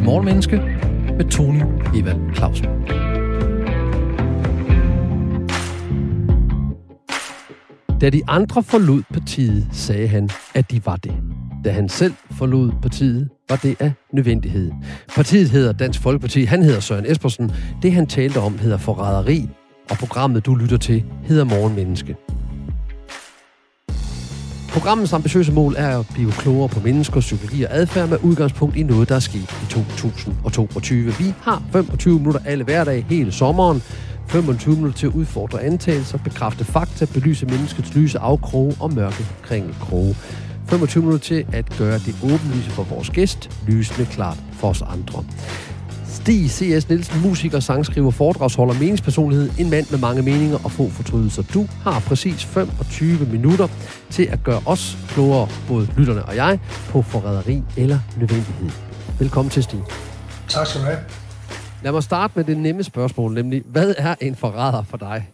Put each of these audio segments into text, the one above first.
til Morgenmenneske med Tony Evald Clausen. Da de andre forlod partiet, sagde han, at de var det. Da han selv forlod partiet, var det af nødvendighed. Partiet hedder Dansk Folkeparti, han hedder Søren Espersen. Det han talte om hedder forræderi, og programmet du lytter til hedder Morgenmenneske. Programmets ambitiøse mål er at blive klogere på menneskers psykologi og adfærd med udgangspunkt i noget, der er sket i 2022. Vi har 25 minutter alle hverdag hele sommeren. 25 minutter til at udfordre antagelser, bekræfte fakta, belyse menneskets lyse afkroge og mørke kringelkroge. 25 minutter til at gøre det åbenlyse for vores gæst, lysende klart for os andre. Stig C.S. Nielsen, musiker, sangskriver, foredragsholder, meningspersonlighed, en mand med mange meninger og få fortrydelser. Du har præcis 25 minutter til at gøre os klogere, både lytterne og jeg, på forræderi eller nødvendighed. Velkommen til, Stig. Tak skal du have. Lad mig starte med det nemme spørgsmål, nemlig, hvad er en forræder for dig?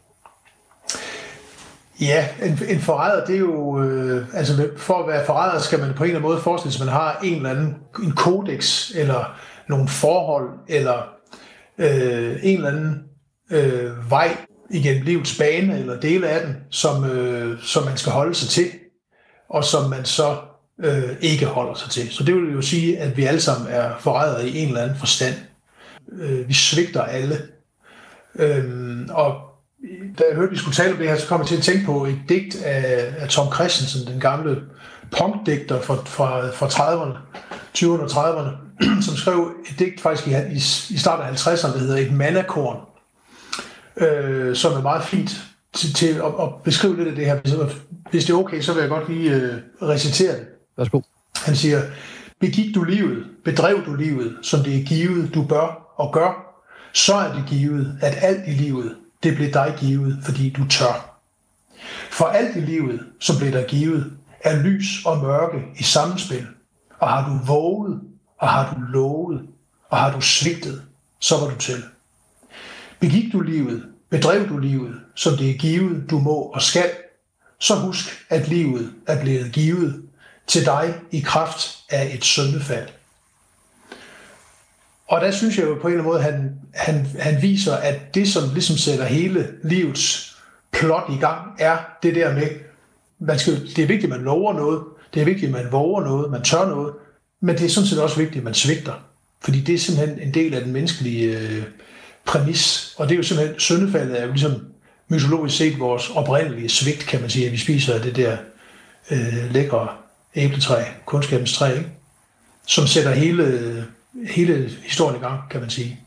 Ja, en, en forræder, det er jo... Øh, altså, for at være forræder, skal man på en eller anden måde forestille sig, at man har en eller anden en kodex, eller nogle forhold, eller øh, en eller anden øh, vej igennem livets bane, eller dele af den, som, øh, som man skal holde sig til, og som man så øh, ikke holder sig til. Så det vil jo sige, at vi alle sammen er forrædere i en eller anden forstand. Øh, vi svigter alle. Øh, og da jeg hørte, at vi skulle tale om det her, så kom jeg til at tænke på et digt af, af Tom Christensen, den gamle punkdigter fra, fra, fra 30'erne, 20'erne og 30'erne, som skrev et digt faktisk i, i, i starten af 50'erne, der hedder Et mandakorn, øh, som er meget fint til, til at, at beskrive lidt af det her. Hvis, hvis det er okay, så vil jeg godt lige øh, recitere det. Værsgo. Han siger, begik du livet, bedrev du livet, som det er givet, du bør og gør, så er det givet, at alt i livet, det blev dig givet, fordi du tør. For alt i livet, som blev der givet, er lys og mørke i samspil. Og har du våget, og har du lovet, og har du svigtet, så var du til. Begik du livet, bedrev du livet, som det er givet, du må og skal, så husk, at livet er blevet givet til dig i kraft af et syndefald. Og der synes jeg jo på en eller anden måde, han, han, han viser, at det, som ligesom sætter hele livets plot i gang, er det der med, man skal, det er vigtigt, at man lover noget, det er vigtigt, at man våger noget, man tør noget, men det er sådan set også vigtigt, at man svigter. Fordi det er simpelthen en del af den menneskelige øh, præmis. Og det er jo simpelthen, syndefaldet er jo ligesom mytologisk set vores oprindelige svigt, kan man sige, at vi spiser af det der øh, lækre æbletræ, kunskabens træ, ikke? som sætter hele, hele historien i gang, kan man sige.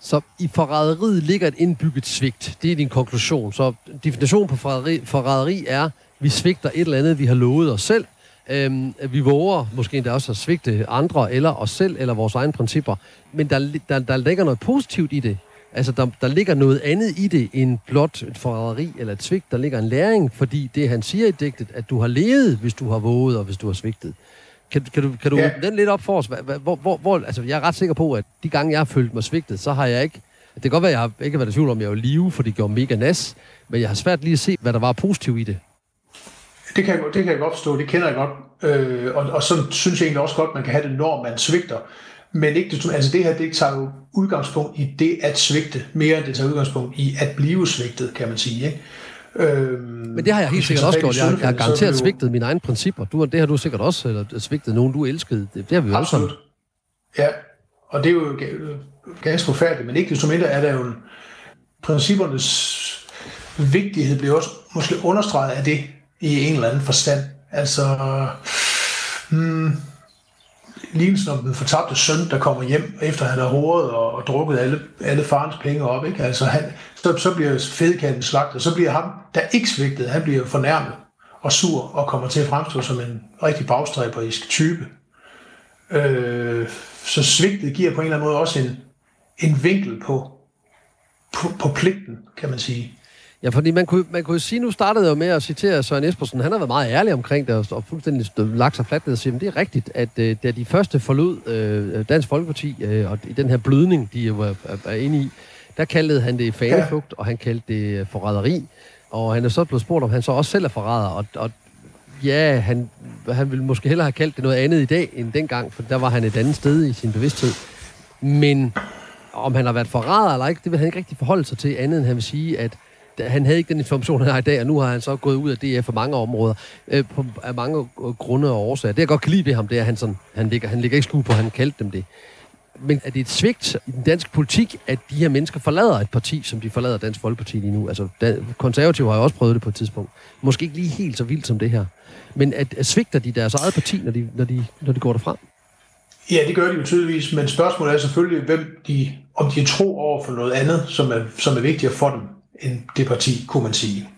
Så i forræderiet ligger et indbygget svigt. Det er din konklusion. Så definitionen på forræderi, forræderi er, vi svigter et eller andet, vi har lovet os selv. Øhm, vi våger måske endda også at svigte andre, eller os selv, eller vores egne principper. Men der, der, der ligger noget positivt i det. Altså, der, der ligger noget andet i det end blot et forræderi eller et svigt. Der ligger en læring, fordi det, han siger i digtet, at du har levet, hvis du har våget, og hvis du har svigtet. Kan, kan du, kan du ja. den lidt op for os? Hvor, hvor, hvor, altså, jeg er ret sikker på, at de gange, jeg har følt mig svigtet, så har jeg ikke... Det kan godt være, at jeg har ikke været i tvivl om, jeg var live, for det gjorde mega nas, men jeg har svært lige at se, hvad der var positivt i det. Det kan, jeg, det kan jeg godt forstå, det kender jeg godt. Øh, og, og så synes jeg egentlig også godt, man kan have det, når man svigter. Men ikke det, altså det her, det tager jo udgangspunkt i det at svigte, mere end det tager udgangspunkt i at blive svigtet, kan man sige. Ikke? Øhm, Men det har jeg helt sikkert også gjort. Jeg, jeg har garanteret svigtet mine egne principper. Du, det har du sikkert også eller svigtet nogen, du elskede. Det, det har vi jo Absolut. Også ja, og det er jo ganske forfærdeligt, men ikke desto mindre er der jo en, princippernes vigtighed bliver også måske understreget af det i en eller anden forstand. Altså, hmm, lignelsen om den fortabte søn, der kommer hjem, efter han har hovedet og, og drukket alle, alle farens penge op. Ikke? Altså han, så, så bliver fedkalden slagtet, og så bliver ham, der ikke svigtede, han bliver fornærmet og sur og kommer til at fremstå som en rigtig bagstræberisk type. Øh, så svigtet giver på en eller anden måde også en, en vinkel på, på, på pligten, kan man sige. Ja, fordi man kunne, man kunne sige, nu startede jeg jo med at citere Søren Espersen, han har været meget ærlig omkring det, og fuldstændig lagt sig fladt ned og sige, at det er rigtigt, at øh, da de første forlod øh, Dansk Folkeparti, øh, og i den her blødning, de jo er, er inde i, der kaldte han det faneflugt, ja. og han kaldte det forræderi, og han er så blevet spurgt, om han så også selv er forræder, og, og ja, han, han ville måske hellere have kaldt det noget andet i dag end dengang, for der var han et andet sted i sin bevidsthed. Men om han har været forræder eller ikke, det vil han ikke rigtig forholde sig til, andet end han vil sige, at han havde ikke den information, han har i dag, og nu har han så gået ud af DF for mange områder, øh, på, af mange grunde og årsager. Det jeg godt kan lide ved ham, det er, at han, sådan, han, ligger, han ligger ikke skue på, at han kaldte dem det. Men er det et svigt i den danske politik, at de her mennesker forlader et parti, som de forlader Dansk Folkeparti lige nu? Altså, konservative har jo også prøvet det på et tidspunkt. Måske ikke lige helt så vildt som det her. Men at, at svigter de deres eget parti, når de, når de, når de går derfra? Ja, det gør de jo tydeligvis, men spørgsmålet er selvfølgelig, hvem de, om de er tro over for noget andet, som er, som er vigtigere for dem end det parti, kunne man sige.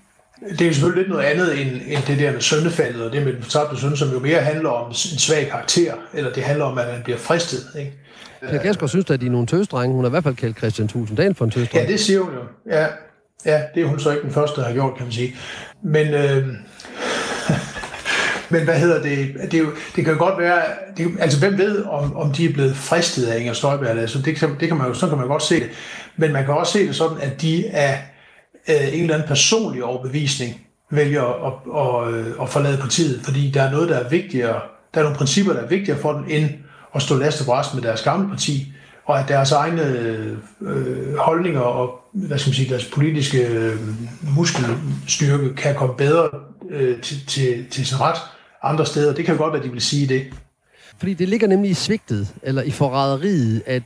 Det er jo selvfølgelig lidt noget andet end, end det der med søndefaldet, og det med den fortabte søn, som jo mere handler om en svag karakter, eller det handler om, at man bliver fristet. Ikke? Per Gasker synes at de er nogle tøsdrenge. Hun har i hvert fald kaldt Christian Tusinddal for en tøsdreng. Ja, det siger hun jo. Ja, ja, det er hun så ikke den første, der har gjort, kan man sige. Men, øh, men hvad hedder det? Det, er jo, det kan jo godt være, det, altså hvem ved, om, om de er blevet fristet af Inger Støjberg, altså det, det kan man jo, sådan kan man godt se det. Men man kan også se det sådan, at de er øh, en eller anden personlig overbevisning vælger at, at, at, at forlade partiet, fordi der er noget, der er vigtigere, der er nogle principper, der er vigtigere for dem, end at stå last og bræst med deres gamle parti, og at deres egne øh, holdninger og hvad skal man sige, deres politiske øh, muskelstyrke kan komme bedre øh, til, til, til sin ret andre steder. Det kan godt være, at de vil sige det. Fordi det ligger nemlig i svigtet, eller i forræderiet, at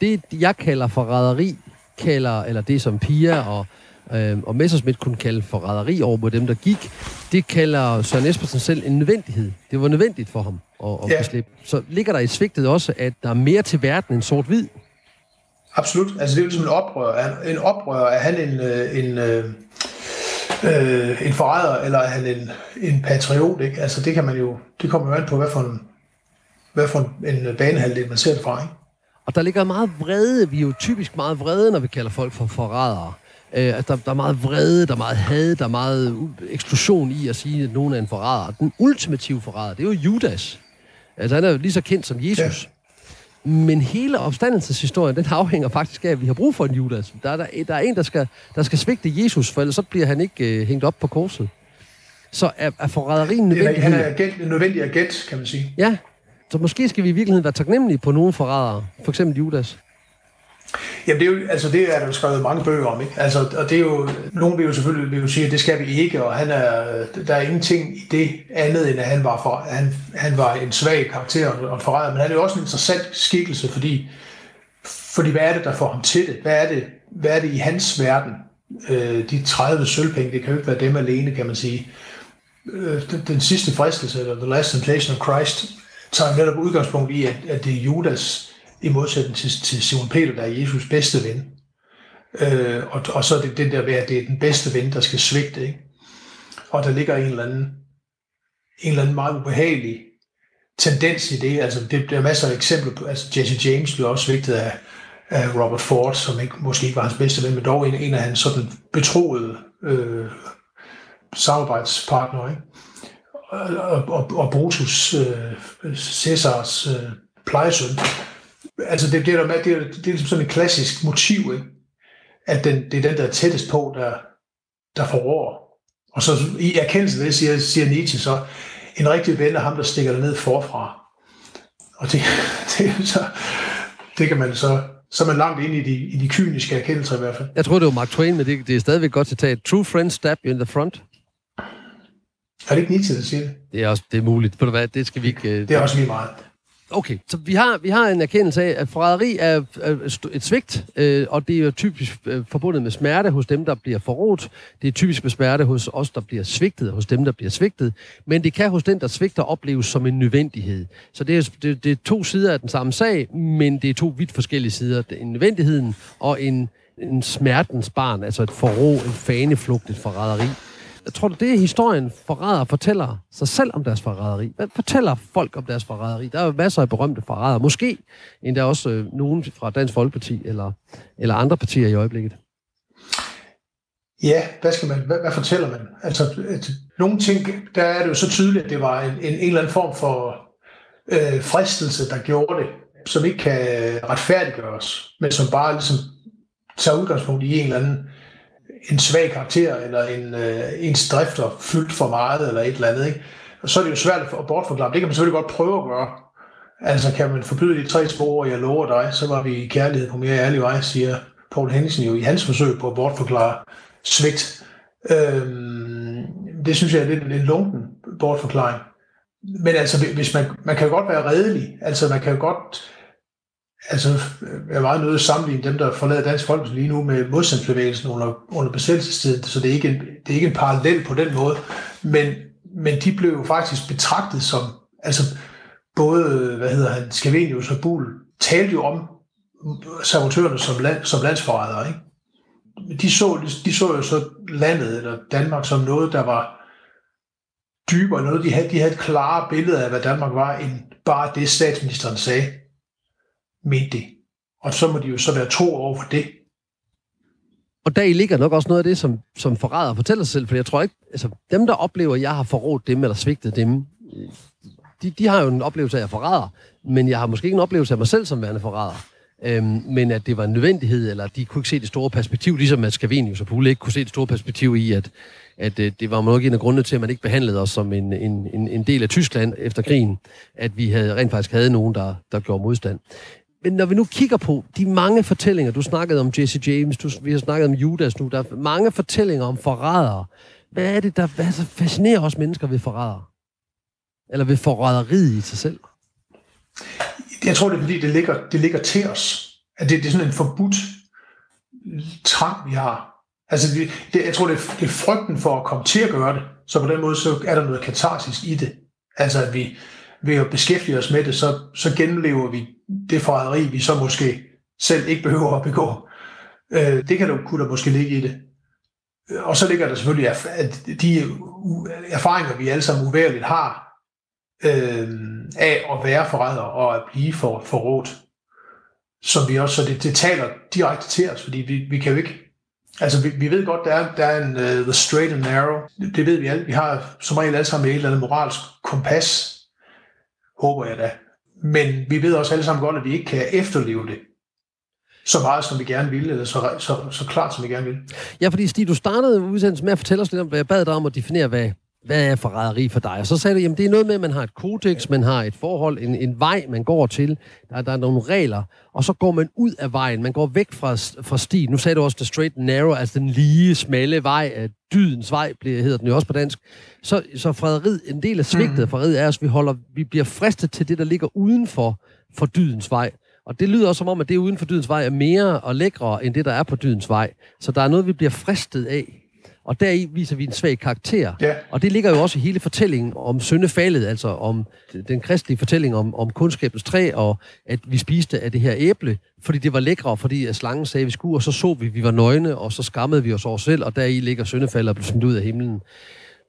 det, jeg kalder forræderi, kalder, eller det som Pia og, øh, og Messersmith kunne kalde forræderi over mod dem, der gik, det kalder Søren Espersen selv en nødvendighed. Det var nødvendigt for ham at, at ja. beslippe. Så ligger der i svigtet også, at der er mere til verden end sort-hvid? Absolut. Altså det er jo ligesom en oprør. En oprør, er han en, øh, en, øh, øh, en forræder, eller er han en, en patriot? Ikke? Altså det kan man jo, det kommer jo an på, hvad for en, hvad for en banehalvdel man ser det fra. Ikke? Og der ligger meget vrede. Vi er jo typisk meget vrede, når vi kalder folk for forrædere. Øh, altså, der, der er meget vrede, der er meget had, der er meget eksplosion i at sige, at nogen er en forræder. Den ultimative forræder, det er jo Judas. Altså, han er jo lige så kendt som Jesus. Ja. Men hele opstandelseshistorien, den afhænger faktisk af, at vi har brug for en Judas. Der er, der, der er en, der skal, der skal svigte Jesus, for ellers så bliver han ikke øh, hængt op på korset. Så er, er forræderien nødvendig? Han er agent, en nødvendig agent, kan man sige. Ja, så måske skal vi i virkeligheden være taknemmelige på nogle forrædere. For eksempel Judas. Jamen det er jo, altså det er der jo skrevet mange bøger om, ikke? Altså, og det er jo, nogen vil jo selvfølgelig vil jo sige, at det skal vi ikke, og han er, der er ingenting i det andet, end at han var, for, han, han var en svag karakter og forræder, men han er jo også en interessant skikkelse, fordi, fordi hvad er det, der får ham til det? Hvad er det, hvad er det i hans verden? Øh, de 30 sølvpenge, det kan jo ikke være dem alene, kan man sige. Øh, den, den sidste fristelse, eller The Last Temptation of Christ, tager netop udgangspunkt i, at, at det er Judas, i modsætning til, til Simon Peter, der er Jesus bedste ven. Øh, og, og så er det den der ved, at det er den bedste ven, der skal svigte. Ikke? Og der ligger en eller anden, en eller anden meget ubehagelig tendens i det. Altså, det, der er masser af eksempler på, altså Jesse James blev også svigtet af, af Robert Ford, som ikke, måske ikke var hans bedste ven, men dog en, en af hans sådan betroede øh, samarbejdspartnere. Ikke? Og, og, og Brutus, øh, Cæsars øh, plejesøn, altså det, det, er, det, er, det er ligesom sådan et klassisk motiv, ikke? at den, det er den, der er tættest på, der, der forrår. Og så i erkendelse af det, siger, siger Nietzsche så, en rigtig ven er ham, der stikker dig ned forfra. Og det, det, så, det kan man så så er man langt ind i de, i de kyniske erkendelser i hvert fald. Jeg tror, det var Mark Twain, men det, det er stadigvæk godt citat. True friends stab you in the front. Er det ikke Nietzsche, der siger det? Det er også det er muligt. Ved du hvad, det skal vi ikke... Det er også lige meget. Okay, så vi har, vi har en erkendelse af, at forræderi er et svigt, øh, og det er typisk øh, forbundet med smerte hos dem, der bliver forrådt. Det er typisk med smerte hos os, der bliver svigtet, hos dem, der bliver svigtet. Men det kan hos den, der svigter, opleves som en nødvendighed. Så det er, det, det er to sider af den samme sag, men det er to vidt forskellige sider. En nødvendigheden og en, en smertens barn, altså et forråd, en faneflugt, et forræderi. Jeg tror du, det er historien, forræder fortæller sig selv om deres forræderi? Hvad fortæller folk om deres forræderi? Der er jo masser af berømte forrædere. Måske endda også øh, nogen fra Dansk Folkeparti eller, eller andre partier i øjeblikket. Ja, hvad, skal man, hvad, hvad fortæller man? Altså, et, nogle ting, der er det jo så tydeligt, at det var en, en, en eller anden form for øh, fristelse, der gjorde det, som ikke kan retfærdiggøres, men som bare ligesom tager udgangspunkt i en eller anden en svag karakter, eller en, øh, ens drifter fyldt for meget, eller et eller andet. Ikke? så er det jo svært at bortforklare. Det kan man selvfølgelig godt prøve at gøre. Altså kan man forbyde de tre spor, jeg lover dig, så var vi i kærlighed på mere ærlig vej, siger Paul Henningsen jo i hans forsøg på at bortforklare svigt. Øhm, det synes jeg er lidt en lunken bortforklaring. Men altså, hvis man, man kan jo godt være redelig. Altså, man kan jo godt altså, jeg er meget nødt til at sammenligne dem, der forlader Dansk Folkeparti lige nu med modstandsbevægelsen under, under besættelsestiden, så det er, ikke en, det er ikke en parallel på den måde. Men, men de blev jo faktisk betragtet som, altså både, hvad hedder han, Skavenius og Bull, talte jo om sabotørerne som, land, som landsforrædere, ikke? De så, de så jo så landet, eller Danmark, som noget, der var dybere, noget, de havde, de havde et klare billede af, hvad Danmark var, end bare det, statsministeren sagde mente det. Og så må de jo så være tro over for det. Og der i ligger nok også noget af det, som, som forræder fortæller sig selv, for jeg tror ikke, altså dem, der oplever, at jeg har forrådt dem eller svigtet dem, de, de har jo en oplevelse af, at jeg forræder, men jeg har måske ikke en oplevelse af mig selv som værende forræder. Øhm, men at det var en nødvendighed, eller de kunne ikke se det store perspektiv, ligesom at Scavenius og Pule ikke kunne se det store perspektiv i, at, at øh, det var nok en af grundene til, at man ikke behandlede os som en, en, en, en del af Tyskland efter krigen, at vi havde, rent faktisk havde nogen, der, der gjorde modstand. Men når vi nu kigger på de mange fortællinger, du snakkede om Jesse James, du, vi har snakket om Judas nu, der er mange fortællinger om forrædere. Hvad er det, der hvad så fascinerer os mennesker ved forrædere? Eller ved forræderiet i sig selv? Jeg tror, det er fordi, det ligger, det ligger til os. At det, det er sådan en forbudt trang, vi har. Altså, det, det, jeg tror, det er, det er frygten for at komme til at gøre det. Så på den måde, så er der noget katarsis i det. Altså, at vi ved at beskæftige os med det, så, så genlever vi det forræderi, vi så måske selv ikke behøver at begå. Øh, det kan der, kunne der måske ligge i det. Øh, og så ligger der selvfølgelig, at de erfaringer, vi alle sammen uværligt har, øh, af at være forræder og at blive for, forrådt, som vi også, så det, det taler direkte til os, fordi vi, vi kan jo ikke, altså vi, vi ved godt, der er, der er en uh, the straight and narrow, det, det ved vi alle, vi har som regel alle sammen et eller andet moralsk kompas, håber jeg da, men vi ved også alle sammen godt, at vi ikke kan efterleve det så meget, som vi gerne vil, eller så, så, så klart, som vi gerne vil. Ja, fordi Stig, du startede udsendelsen med at fortælle os lidt om, hvad jeg bad dig om at definere, hvad, hvad er forræderi for dig? Og så sagde du, jamen det er noget med, at man har et kodex, man har et forhold, en, en vej, man går til, der, der er nogle regler, og så går man ud af vejen, man går væk fra, fra stien. Nu sagde du også the straight and narrow, altså den lige, smalle vej, dydens vej, bliver, hedder den jo også på dansk. Så, så fræderiet, en del af svigtet af fræderiet er, at vi, holder, vi bliver fristet til det, der ligger uden for, for dydens vej. Og det lyder også som om, at det uden for dydens vej er mere og lækre, end det, der er på dydens vej. Så der er noget, vi bliver fristet af og deri viser vi en svag karakter. Ja. Og det ligger jo også i hele fortællingen om syndefaldet, altså om den kristelige fortælling om, om kundskabens træ, og at vi spiste af det her æble, fordi det var lækre, fordi at slangen sagde, at vi skulle, og så så vi, at vi var nøgne, og så skammede vi os over selv, og deri ligger syndefaldet og blev smidt ud af himlen.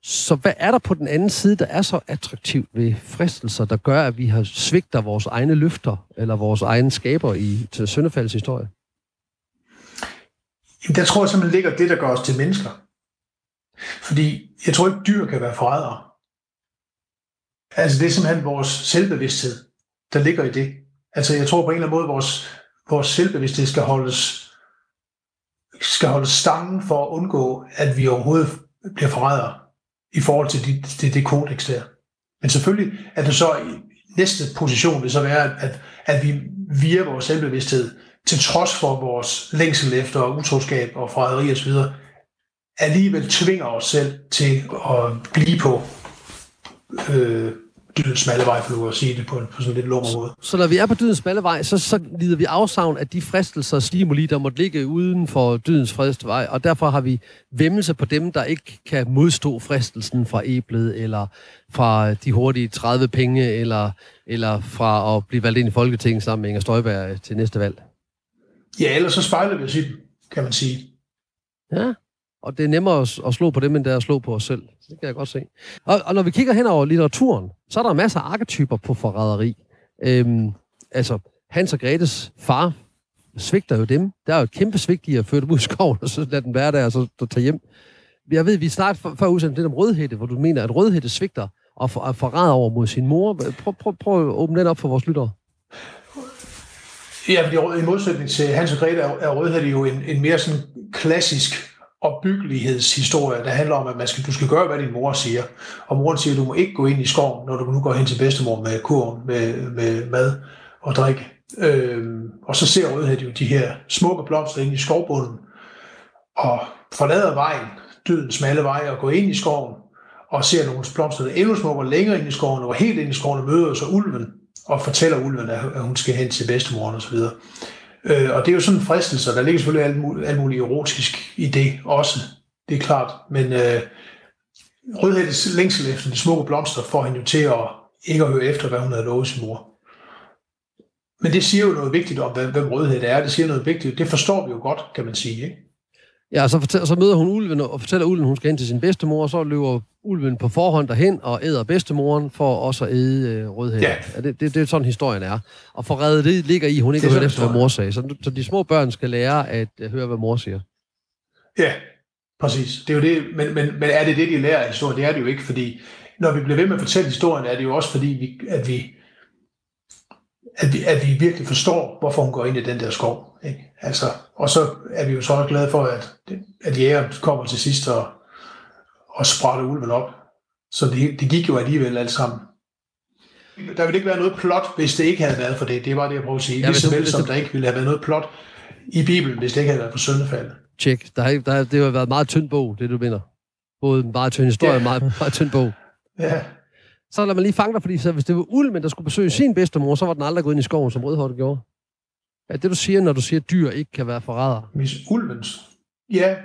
Så hvad er der på den anden side, der er så attraktivt ved fristelser, der gør, at vi har svigter vores egne løfter, eller vores egne skaber i til syndefaldets historie? Der tror jeg simpelthen ligger det, der gør os til mennesker. Fordi jeg tror ikke, dyr kan være forrædere. Altså det er simpelthen vores selvbevidsthed, der ligger i det. Altså jeg tror på en eller anden måde, vores, vores selvbevidsthed skal holdes, skal holdes stangen for at undgå, at vi overhovedet bliver forrædere i forhold til det, det, det kodex der. Men selvfølgelig er det så i næste position vil så være, at, at vi via vores selvbevidsthed, til trods for vores længsel efter utroskab og forræderi osv., alligevel tvinger os selv til at blive på øh, dydens smalle vej, for nu at sige det på, en, på sådan en lidt lummer måde. Så når vi er på dydens smalle vej, så, så lider vi afsavn af de fristelser og stimuli, der måtte ligge uden for dydens fredeste vej, og derfor har vi vemmelse på dem, der ikke kan modstå fristelsen fra æblet, eller fra de hurtige 30 penge, eller, eller fra at blive valgt ind i Folketinget sammen med Inger Støjberg til næste valg. Ja, ellers så spejler vi os i kan man sige. Ja, og det er nemmere at, at slå på dem, end det er at slå på os selv. Det kan jeg godt se. Og, og når vi kigger hen over litteraturen, så er der masser af arketyper på forræderi. Øhm, altså, Hans og Gretes far svigter jo dem. Der er jo et kæmpe svigt i at føre dem ud i skoven, og så lade den være der, og så tage hjem. Jeg ved, vi snart før udsendt lidt om rødhætte, hvor du mener, at rødhætte svigter og for, forræder over mod sin mor. Prøv, prøv, prøv at åbne den op for vores lyttere. Ja, i modsætning til Hans og Grete er, er rødhætte jo en, en mere sådan klassisk opbyggelighedshistorie, der handler om, at man skal, du skal gøre, hvad din mor siger. Og moren siger, at du må ikke gå ind i skoven, når du nu går hen til bedstemor med kurven, med, med mad og drikke. Øhm, og så ser Rødhed jo de her smukke blomster inde i skovbunden, og forlader vejen, døden smalle vej, og går ind i skoven, og ser nogle blomster, der er endnu smukkere længere ind i skoven, og helt ind i skoven, og møder så ulven, og fortæller ulven, at hun skal hen til bedstemoren osv. Øh, og det er jo sådan en fristelse, der ligger selvfølgelig alt muligt, alt muligt erotisk i det også, det er klart. Men øh, Rødhættes længsel efter de smukke blomster får hende jo til at ikke at høre efter, hvad hun havde lovet sin mor. Men det siger jo noget vigtigt om, hvem Rødhed er. Det siger noget vigtigt. Det forstår vi jo godt, kan man sige. Ikke? Ja, så, fortæller, så møder hun ulven og fortæller ulven, hun skal hen til sin bedstemor, og så løber ulven på forhånd derhen og æder bedstemoren for også at æde øh, rødhed. Ja. ja det, det, det, er sådan, historien er. Og for reddet det ligger i, hun ikke har hørt efter, hvad mor sagde. Så, så de små børn skal lære at uh, høre, hvad mor siger. Ja, præcis. Det er jo det, men, men, men er det det, de lærer af historien? Det er det jo ikke, fordi når vi bliver ved med at fortælle historien, er det jo også fordi, vi, at vi at vi, at vi virkelig forstår, hvorfor hun går ind i den der skov. Ikke? Altså, og så er vi jo så også glade for, at, at jæger kommer til sidst og, og sprætter ulven op. Så det, det gik jo alligevel alt sammen. Der ville ikke være noget plot, hvis det ikke havde været for det. Det var det, jeg prøver at sige. Ja, Ligeså vel som der ikke ville have været noget plot i Bibelen, hvis det ikke havde været for syndefaldet. Tjek. Der har, der, det har været meget tynd bog, det du mener. Både en meget tynd historie og ja. meget, meget tynd bog. Ja. Så lader man lige fange dig, fordi så, hvis det var Ulmen, der skulle besøge sin bedstemor, så var den aldrig gået ind i skoven, som Rødhård gjorde. Er det, du siger, når du siger, at dyr ikke kan være forræder? Hvis ulvens? Ja.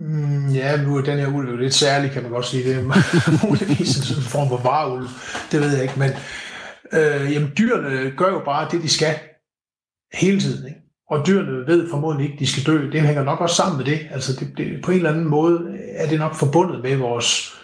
Mm, ja, nu er den her ulv jo lidt særlig, kan man godt sige. Det er muligvis en form for vareulv. Det ved jeg ikke, men øh, jamen, dyrene gør jo bare det, de skal hele tiden. Ikke? Og dyrene ved formodentlig ikke, at de skal dø. Det hænger nok også sammen med det. Altså det, det, på en eller anden måde er det nok forbundet med vores,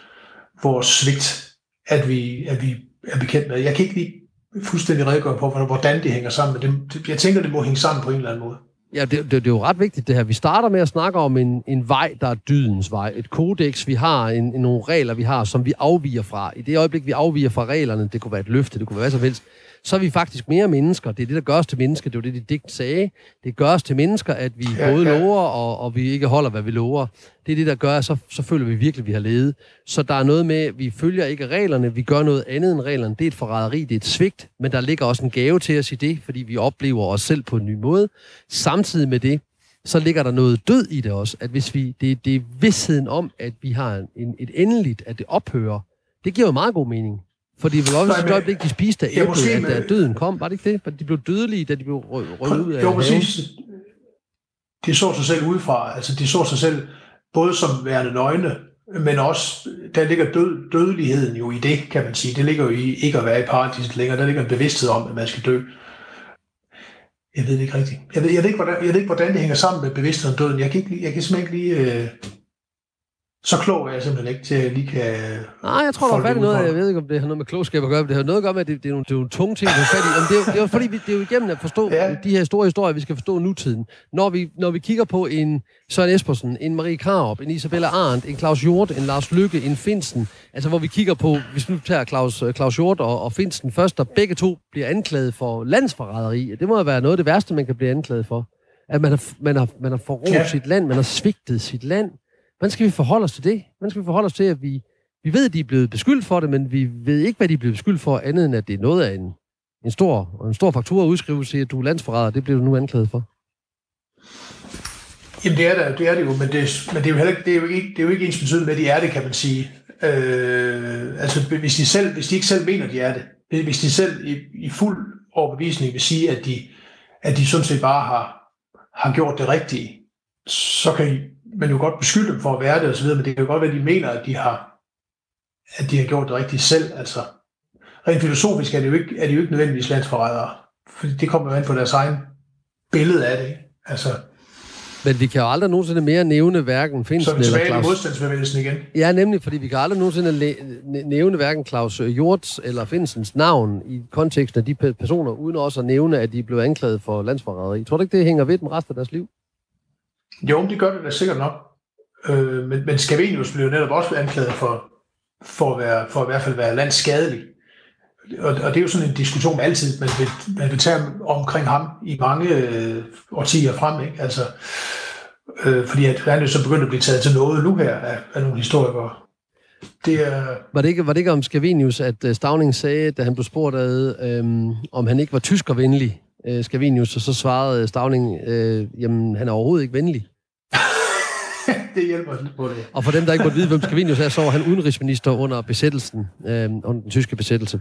vores svigt at vi, at vi er bekendt med. Jeg kan ikke lige fuldstændig redegøre på, hvordan det hænger sammen, men det, jeg tænker, det må hænge sammen på en eller anden måde. Ja, det, det, det er jo ret vigtigt det her. Vi starter med at snakke om en, en vej, der er dydens vej. Et kodex, vi har, en, en, nogle regler, vi har, som vi afviger fra. I det øjeblik, vi afviger fra reglerne, det kunne være et løfte, det kunne være hvad som helst, så er vi faktisk mere mennesker. Det er det, der gør os til mennesker. Det er jo det, de digt sagde. Det gør os til mennesker, at vi ja, både ja. lover, og, og vi ikke holder, hvad vi lover. Det er det, der gør, at så, så føler vi virkelig, at vi har levet. Så der er noget med, at vi følger ikke reglerne, vi gør noget andet end reglerne. Det er et forræderi, det er et svigt, men der ligger også en gave til os i det, fordi vi oplever os selv på en ny måde. Samtidig med det, så ligger der noget død i det også, at hvis vi, det, det er vidsheden om, at vi har en, et endeligt, at det ophører, det giver jo meget god mening. For det var også et øjeblik, de spiste af æblet, at da døden kom. Var det ikke det? De blev dødelige, da de blev røget ud af Jo, præcis. De så sig selv udefra. Altså, de så sig selv både som værende nøgne, men også, der ligger død, dødeligheden jo i det, kan man sige. Det ligger jo i ikke at være i paradiset længere. Der ligger en bevidsthed om, at man skal dø. Jeg ved det ikke rigtigt. Jeg ved, jeg ved, ikke, hvordan, jeg ved ikke, hvordan det hænger sammen med bevidstheden om døden. Jeg kan, ikke, jeg kan simpelthen ikke lige... Øh, så klog er jeg simpelthen ikke til, at jeg lige kan... Nej, jeg tror, der er fat i noget, jeg ved ikke, om det har noget med klogskab at gøre, men det har noget at gøre med, at det, det, er, nogle, det er nogle tunge ting, vi har fat i. Men det, er, det er fordi, vi, det er jo igennem at forstå ja. de her store historier, vi skal forstå nutiden. Når vi, når vi kigger på en Søren Espersen, en Marie Krarup, en Isabella Arndt, en Claus Hjort, en Lars Lykke, en Finsten, altså hvor vi kigger på, hvis vi nu tager Claus, øh, Claus Hjort og, og Finsten først, der begge to bliver anklaget for landsforræderi. Det må være noget af det værste, man kan blive anklaget for. At man har, man har, man har forrådt ja. sit land, man har svigtet sit land Hvordan skal vi forholde os til det? Hvordan skal vi forholde os til, at vi, vi ved, at de er blevet beskyldt for det, men vi ved ikke, hvad de er blevet beskyldt for, andet end at det er noget af en, en stor, en stor faktur at udskrive til, at du er landsforræder. Det bliver du nu anklaget for. Jamen det er det, det, er det jo, men det, men det er jo heller ikke, det er jo ikke, det er jo ikke ens betydning med, at de er det, kan man sige. Øh, altså hvis de, selv, hvis de ikke selv mener, at de er det, hvis de selv i, i fuld overbevisning vil sige, at de, at de sådan set bare har, har gjort det rigtige, så kan man jo godt beskylde dem for at være det osv., men det kan jo godt være, at de mener, at de har, at de har gjort det rigtigt selv. Altså, rent filosofisk er det jo ikke, er det jo ikke nødvendigvis landsforrædere, for det kommer jo an på deres egen billede af det. Altså, men vi kan jo aldrig nogensinde mere nævne hverken Finsen eller Claus... modstandsbevægelsen igen. Ja, nemlig, fordi vi kan aldrig nogensinde nævne hverken Claus Hjorts eller Finsens navn i konteksten af de personer, uden også at nævne, at de blev anklaget for landsforræderi. Tror du ikke, det hænger ved dem resten af deres liv? Jo, det gør det da sikkert nok. Øh, men, men Scavenius blev netop også anklaget for, for, at være, for at i hvert fald være landsskadelig. Og, og det er jo sådan en diskussion altid, man vil, man vil tage omkring ham i mange øh, årtier frem. Ikke? Altså, Øh, fordi at han er jo så begyndt at blive taget til noget nu her af, af nogle historikere. Det er... Var det ikke, var det ikke om Scavenius, at øh, Stavning sagde, da han blev spurgt ad, øhm, om han ikke var tyskervenlig, øh, Scavenius, og så svarede Stavning, øh, jamen han er overhovedet ikke venlig. det hjælper lidt på det. Og for dem, der ikke måtte vide, hvem Scavenius er, så var han udenrigsminister under besættelsen, øh, under den tyske besættelse.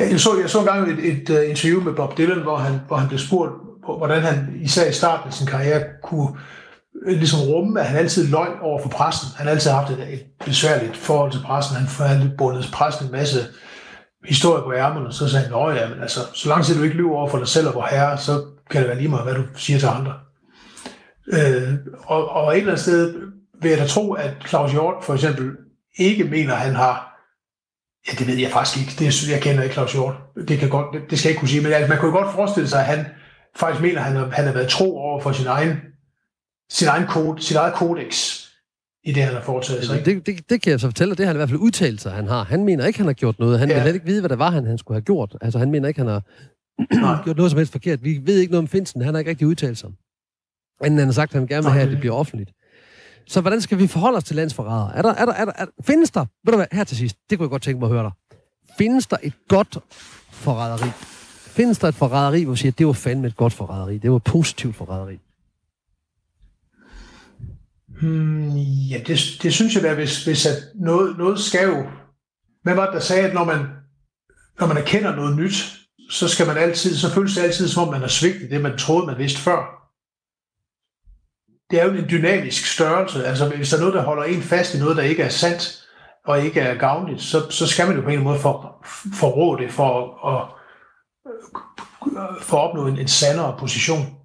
Ja, jeg, så, jeg så engang et, et, et uh, interview med Bob Dylan, hvor han, hvor han blev spurgt, hvordan han især i starten af sin karriere kunne øh, ligesom rumme, at han altid løg over for pressen. Han har altid haft et, et besværligt forhold til pressen. Han havde bundet pressen en masse historie på ærmerne, så sagde han, ja, men altså, så lang tid du ikke lyver over for dig selv og vor herre, så kan det være lige meget, hvad du siger til andre. Øh, og, og et eller andet sted vil jeg da tro, at Claus Hjort for eksempel ikke mener, at han har Ja, det ved jeg faktisk ikke. Det, jeg kender ikke Claus Hjort. Det, kan godt, det, det skal jeg ikke kunne sige. Men altså, man kunne godt forestille sig, at han faktisk mener, at han, han har været tro over for sin egen, sin egen kode, sin eget kodex i det, han har foretaget sig. Det, det, det kan jeg så fortælle, og det har han i hvert fald udtalt sig, han har. Han mener ikke, han har gjort noget. Han ja. vil heller ikke vide, hvad det var, han, han skulle have gjort. Altså, han mener ikke, han har gjort noget som helst forkert. Vi ved ikke noget om Finsen. Han har ikke rigtig udtalt sig. Men han har sagt, at han gerne vil have, at det bliver offentligt. Så hvordan skal vi forholde os til landsforræder? Er der, er der, er der, er, findes der, ved du hvad, her til sidst, det kunne jeg godt tænke mig at høre dig. Findes der et godt forræderi? Findes der et forræderi, hvor du siger, at det var fandme et godt forræderi, det var positivt forræderi? Hmm, ja, det, det synes jeg da, hvis, hvis at noget, noget skal jo... Hvem var det, der sagde, at når man, når man erkender noget nyt, så skal man altid, så føles det altid, som om man har svigtet det, man troede, man vidste før det er jo en dynamisk størrelse. Altså hvis der er noget, der holder en fast i noget, der ikke er sandt og ikke er gavnligt, så, så skal man jo på en måde for, forrå det for at, for at opnå en, en sandere position.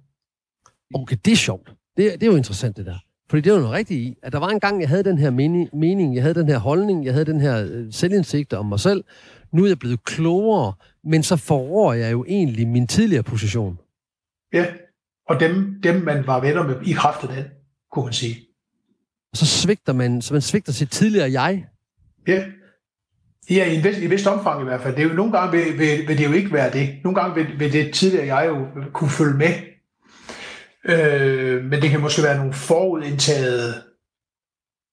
Okay, det er sjovt. Det, det er jo interessant, det der. Fordi det jo noget rigtigt i, at der var en gang, jeg havde den her mening, jeg havde den her holdning, jeg havde den her øh, selvindsigt om mig selv. Nu er jeg blevet klogere, men så forrår jeg jo egentlig min tidligere position. Ja, og dem, dem man var venner med i kraft af den, kunne man sige. Og så svigter man, så man svigter sit tidligere jeg? Ja. Ja, i en vis, i vist omfang i hvert fald. Det er jo, nogle gange vil, vil, vil det jo ikke være det. Nogle gange vil, vil det tidligere jeg jo kunne følge med. Øh, men det kan måske være nogle forudindtagede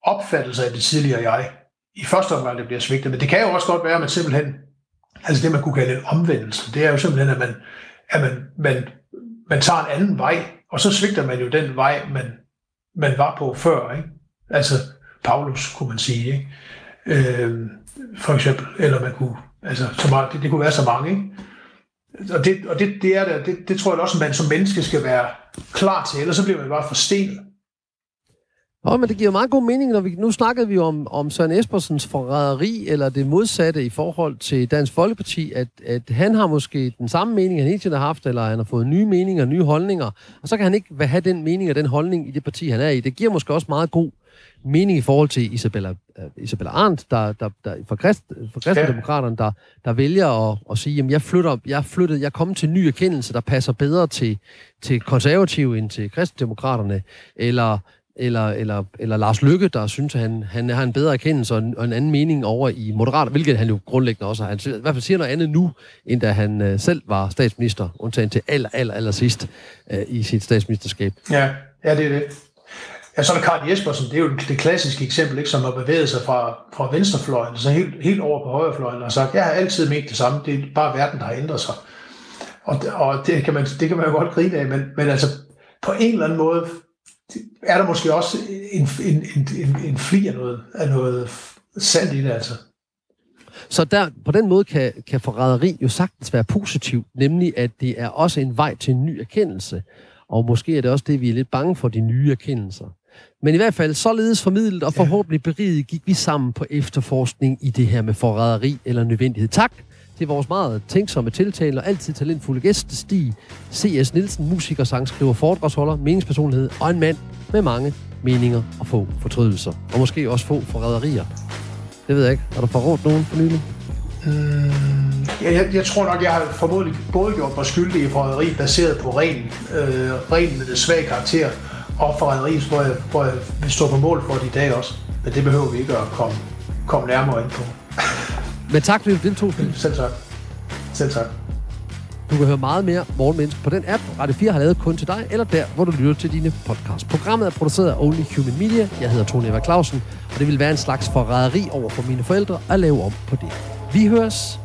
opfattelser af det tidligere jeg. I første omgang, det bliver svigtet. Men det kan jo også godt være, at man simpelthen, altså det man kunne kalde en omvendelse, det er jo simpelthen, at man, at man, man man tager en anden vej, og så svigter man jo den vej, man, man var på før. Ikke? Altså Paulus, kunne man sige. Ikke? Øh, for eksempel, eller man kunne, altså, så meget, det, det kunne være så mange. Ikke? Og, det, og det, det, er der, det, det tror jeg også, at man som menneske skal være klar til, ellers så bliver man bare forstenet. Nå, men det giver meget god mening, når vi nu snakkede vi om, om Søren Espersens forræderi, eller det modsatte i forhold til Dansk Folkeparti, at, at han har måske den samme mening, han hele tiden har haft, eller han har fået nye meninger, nye holdninger, og så kan han ikke have den mening og den holdning i det parti, han er i. Det giver måske også meget god mening i forhold til Isabella, uh, Isabella Arndt, der, der, der, for, krist, for kristendemokraterne, der, der vælger at, at sige, jamen jeg flytter, jeg flyttet, jeg kommer til en ny erkendelse, der passer bedre til, til konservative end til kristendemokraterne, eller eller, eller, eller Lars Lykke, der synes, at han, han har en bedre erkendelse og en, og en anden mening over i Moderat, hvilket han jo grundlæggende også har. Han i hvert fald siger noget andet nu, end da han øh, selv var statsminister, undtagen til aller, aller, aller sidst øh, i sit statsministerskab. Ja, ja, det er det. Ja, så er der Karl Jespersen, det er jo det klassiske eksempel, ikke, som har bevæget sig fra, fra venstrefløjen, så helt, helt over på højrefløjen, og sagt, jeg har altid ment det samme, det er bare verden, der har ændret sig. Og, og det, kan man, det kan man jo godt grine af, men, men altså på en eller anden måde er der måske også en, en, en, en, en fli af noget, af noget sandt i det, altså. Så der, på den måde kan, kan forræderi jo sagtens være positivt, nemlig at det er også en vej til en ny erkendelse. Og måske er det også det, vi er lidt bange for, de nye erkendelser. Men i hvert fald, således formidlet og forhåbentlig beriget, gik vi sammen på efterforskning i det her med forræderi eller nødvendighed. Tak til vores meget tænksomme tiltaler og altid talentfulde gæst, Stig C.S. Nielsen, musiker, sangskriver, foredragsholder, meningspersonlighed og en mand med mange meninger og få fortrydelser. Og måske også få forræderier. Det ved jeg ikke. Har du forrådt nogen for nylig? Jeg, jeg, jeg tror nok, jeg har formodentlig både gjort mig skyldig i forræderi baseret på ren, øh, ren svag karakter og forræderi, hvor jeg, hvor jeg vil stå på mål for det i dag også. Men det behøver vi ikke at komme, komme nærmere ind på. Men tak fordi du deltog. Selv tak. Selv tak. Du kan høre meget mere Morgenmenneske på den app, Radio 4 har lavet kun til dig, eller der, hvor du lytter til dine podcasts. Programmet er produceret af Only Human Media. Jeg hedder Tony Eva Clausen, og det vil være en slags forræderi over for mine forældre at lave om på det. Vi høres